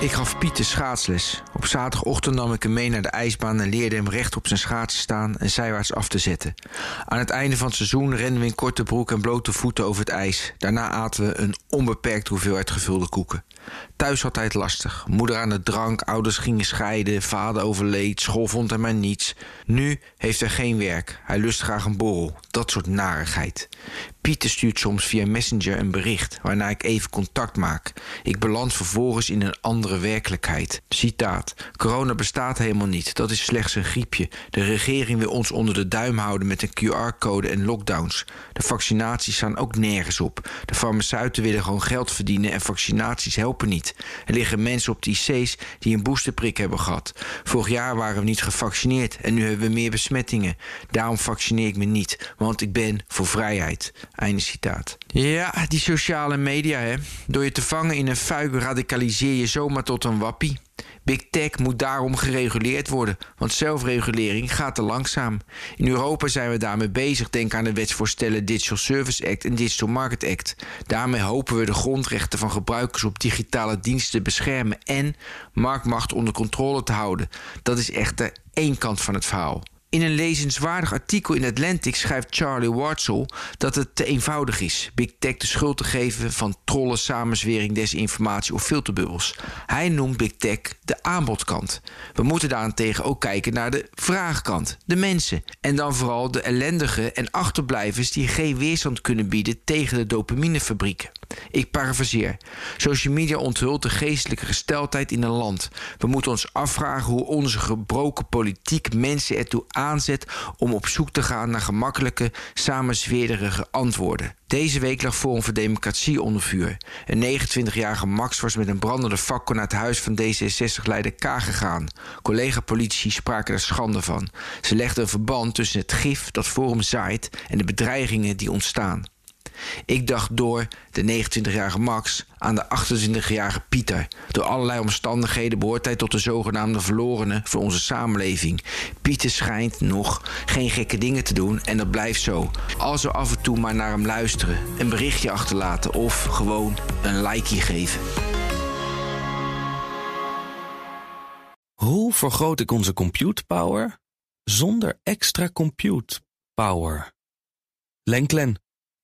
Ik gaf Piet de schaatsles. Op zaterdagochtend nam ik hem mee naar de ijsbaan en leerde hem recht op zijn schaatsen staan en zijwaarts af te zetten. Aan het einde van het seizoen renden we in korte broek en blote voeten over het ijs. Daarna aten we een onbeperkt hoeveelheid gevulde koeken. Thuis had hij het lastig. Moeder aan de drank, ouders gingen scheiden, vader overleed, school vond hem maar niets. Nu heeft hij geen werk. Hij lust graag een borrel. Dat soort narigheid. Pieter stuurt soms via Messenger een bericht waarna ik even contact maak. Ik beland vervolgens in een andere werkelijkheid. Citaat: Corona bestaat helemaal niet. Dat is slechts een griepje. De regering wil ons onder de duim houden met een QR-code en lockdowns. De vaccinaties staan ook nergens op. De farmaceuten willen gewoon geld verdienen en vaccinaties helpen niet. Er liggen mensen op de IC's die een boosterprik hebben gehad. Vorig jaar waren we niet gevaccineerd en nu hebben we meer besmettingen. Daarom vaccineer ik me niet, want ik ben voor vrijheid. Citaat. Ja, die sociale media, hè. Door je te vangen in een fuik radicaliseer je zomaar tot een wappie. Big Tech moet daarom gereguleerd worden, want zelfregulering gaat te langzaam. In Europa zijn we daarmee bezig. Denk aan de wetsvoorstellen Digital Service Act en Digital Market Act. Daarmee hopen we de grondrechten van gebruikers op digitale diensten te beschermen en marktmacht onder controle te houden. Dat is echter één kant van het verhaal. In een lezenswaardig artikel in Atlantic schrijft Charlie Wartsel dat het te eenvoudig is Big Tech de schuld te geven van trollen, samenzwering, desinformatie of filterbubbels. Hij noemt Big Tech de aanbodkant. We moeten daarentegen ook kijken naar de vraagkant, de mensen. En dan vooral de ellendige en achterblijvers die geen weerstand kunnen bieden tegen de dopaminefabrieken. Ik parafraseer. Social media onthult de geestelijke gesteldheid in een land. We moeten ons afvragen hoe onze gebroken politiek mensen ertoe aanzet om op zoek te gaan naar gemakkelijke, samenzweerderige antwoorden. Deze week lag Forum voor Democratie onder vuur. Een 29-jarige Max was met een brandende fakkel naar het huis van D66-leider K gegaan. Collega-politici spraken er schande van. Ze legden een verband tussen het gif dat Forum zaait en de bedreigingen die ontstaan. Ik dacht door de 29-jarige Max aan de 28-jarige Pieter. Door allerlei omstandigheden behoort hij tot de zogenaamde verlorenen van onze samenleving. Pieter schijnt nog geen gekke dingen te doen en dat blijft zo. Als we af en toe maar naar hem luisteren, een berichtje achterlaten of gewoon een likeje geven. Hoe vergroot ik onze compute power zonder extra compute power? Lenklen,